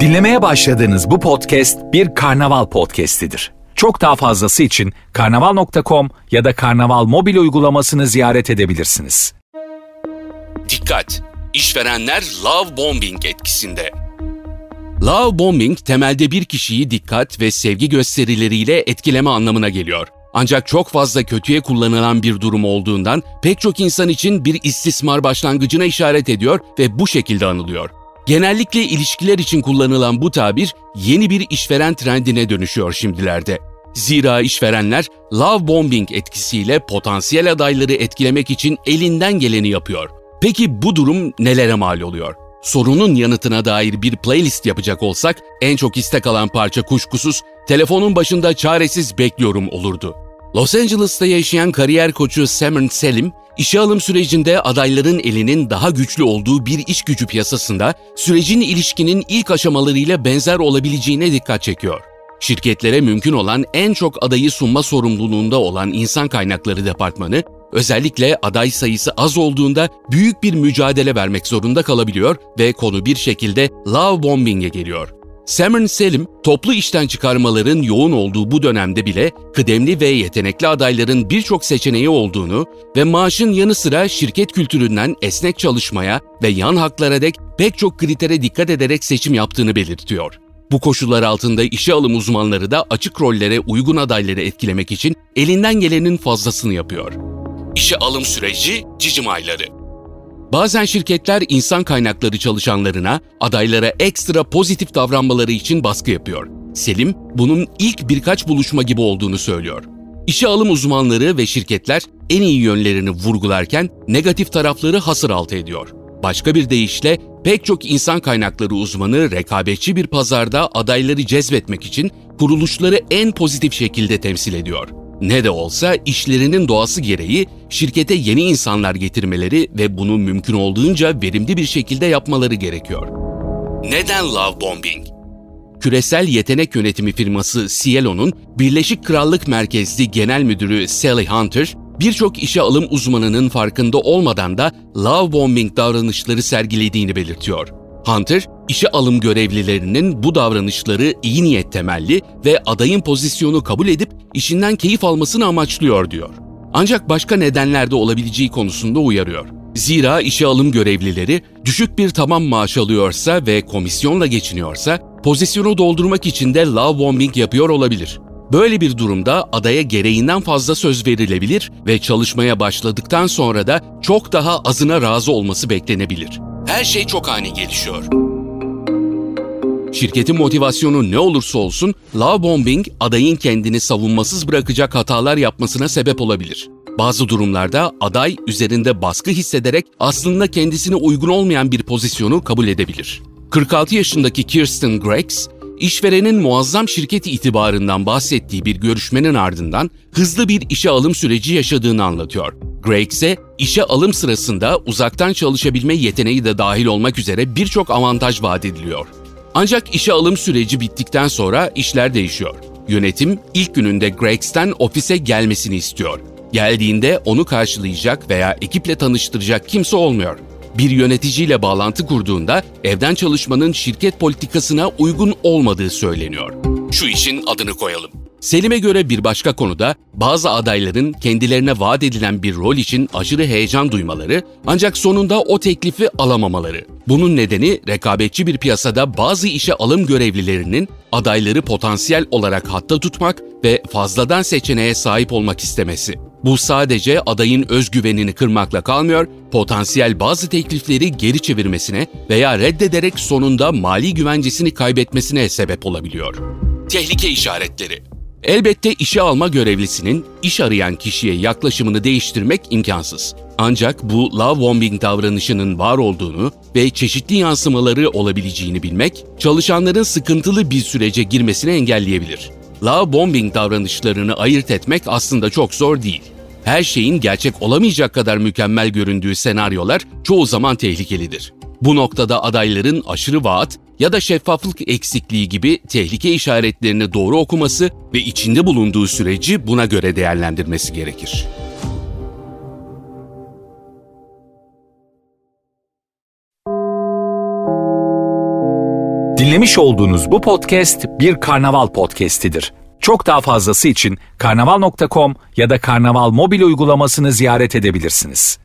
Dinlemeye başladığınız bu podcast bir karnaval podcastidir. Çok daha fazlası için karnaval.com ya da karnaval mobil uygulamasını ziyaret edebilirsiniz. Dikkat! İşverenler love bombing etkisinde. Love bombing temelde bir kişiyi dikkat ve sevgi gösterileriyle etkileme anlamına geliyor. Ancak çok fazla kötüye kullanılan bir durum olduğundan pek çok insan için bir istismar başlangıcına işaret ediyor ve bu şekilde anılıyor. Genellikle ilişkiler için kullanılan bu tabir yeni bir işveren trendine dönüşüyor şimdilerde. Zira işverenler love bombing etkisiyle potansiyel adayları etkilemek için elinden geleni yapıyor. Peki bu durum nelere mal oluyor? Sorunun yanıtına dair bir playlist yapacak olsak en çok istek alan parça kuşkusuz telefonun başında çaresiz bekliyorum olurdu. Los Angeles'ta yaşayan kariyer koçu Simon Selim, işe alım sürecinde adayların elinin daha güçlü olduğu bir iş gücü piyasasında sürecin ilişkinin ilk aşamalarıyla benzer olabileceğine dikkat çekiyor. Şirketlere mümkün olan en çok adayı sunma sorumluluğunda olan insan kaynakları departmanı, özellikle aday sayısı az olduğunda büyük bir mücadele vermek zorunda kalabiliyor ve konu bir şekilde love bombing'e geliyor. Cameron Selim, toplu işten çıkarmaların yoğun olduğu bu dönemde bile kıdemli ve yetenekli adayların birçok seçeneği olduğunu ve maaşın yanı sıra şirket kültüründen esnek çalışmaya ve yan haklara dek pek çok kritere dikkat ederek seçim yaptığını belirtiyor. Bu koşullar altında işe alım uzmanları da açık rollere uygun adayları etkilemek için elinden gelenin fazlasını yapıyor. İşe alım süreci cicim ayları. Bazen şirketler insan kaynakları çalışanlarına, adaylara ekstra pozitif davranmaları için baskı yapıyor. Selim, bunun ilk birkaç buluşma gibi olduğunu söylüyor. İşe alım uzmanları ve şirketler en iyi yönlerini vurgularken negatif tarafları hasır altı ediyor. Başka bir deyişle pek çok insan kaynakları uzmanı rekabetçi bir pazarda adayları cezbetmek için kuruluşları en pozitif şekilde temsil ediyor. Ne de olsa işlerinin doğası gereği şirkete yeni insanlar getirmeleri ve bunu mümkün olduğunca verimli bir şekilde yapmaları gerekiyor. Neden love bombing? Küresel yetenek yönetimi firması Cielo'nun Birleşik Krallık merkezli genel müdürü Sally Hunter, birçok işe alım uzmanının farkında olmadan da love bombing davranışları sergilediğini belirtiyor. Hunter, işe alım görevlilerinin bu davranışları iyi niyet temelli ve adayın pozisyonu kabul edip işinden keyif almasını amaçlıyor diyor. Ancak başka nedenler de olabileceği konusunda uyarıyor. Zira işe alım görevlileri düşük bir tamam maaş alıyorsa ve komisyonla geçiniyorsa pozisyonu doldurmak için de love bombing yapıyor olabilir. Böyle bir durumda adaya gereğinden fazla söz verilebilir ve çalışmaya başladıktan sonra da çok daha azına razı olması beklenebilir. Her şey çok ani gelişiyor. Şirketin motivasyonu ne olursa olsun, love bombing adayın kendini savunmasız bırakacak hatalar yapmasına sebep olabilir. Bazı durumlarda aday üzerinde baskı hissederek aslında kendisine uygun olmayan bir pozisyonu kabul edebilir. 46 yaşındaki Kirsten Gregs, işverenin muazzam şirket itibarından bahsettiği bir görüşmenin ardından hızlı bir işe alım süreci yaşadığını anlatıyor. Greg ise işe alım sırasında uzaktan çalışabilme yeteneği de dahil olmak üzere birçok avantaj vaat ediliyor. Ancak işe alım süreci bittikten sonra işler değişiyor. Yönetim ilk gününde Gregs'ten ofise gelmesini istiyor. Geldiğinde onu karşılayacak veya ekiple tanıştıracak kimse olmuyor. Bir yöneticiyle bağlantı kurduğunda evden çalışmanın şirket politikasına uygun olmadığı söyleniyor. Şu işin adını koyalım. Selim'e göre bir başka konuda bazı adayların kendilerine vaat edilen bir rol için aşırı heyecan duymaları ancak sonunda o teklifi alamamaları. Bunun nedeni rekabetçi bir piyasada bazı işe alım görevlilerinin adayları potansiyel olarak hatta tutmak ve fazladan seçeneğe sahip olmak istemesi. Bu sadece adayın özgüvenini kırmakla kalmıyor, potansiyel bazı teklifleri geri çevirmesine veya reddederek sonunda mali güvencesini kaybetmesine sebep olabiliyor. Tehlike işaretleri Elbette işe alma görevlisinin iş arayan kişiye yaklaşımını değiştirmek imkansız. Ancak bu love bombing davranışının var olduğunu ve çeşitli yansımaları olabileceğini bilmek, çalışanların sıkıntılı bir sürece girmesini engelleyebilir. Love bombing davranışlarını ayırt etmek aslında çok zor değil. Her şeyin gerçek olamayacak kadar mükemmel göründüğü senaryolar çoğu zaman tehlikelidir. Bu noktada adayların aşırı vaat ya da şeffaflık eksikliği gibi tehlike işaretlerini doğru okuması ve içinde bulunduğu süreci buna göre değerlendirmesi gerekir. Dinlemiş olduğunuz bu podcast bir karnaval podcastidir. Çok daha fazlası için karnaval.com ya da karnaval mobil uygulamasını ziyaret edebilirsiniz.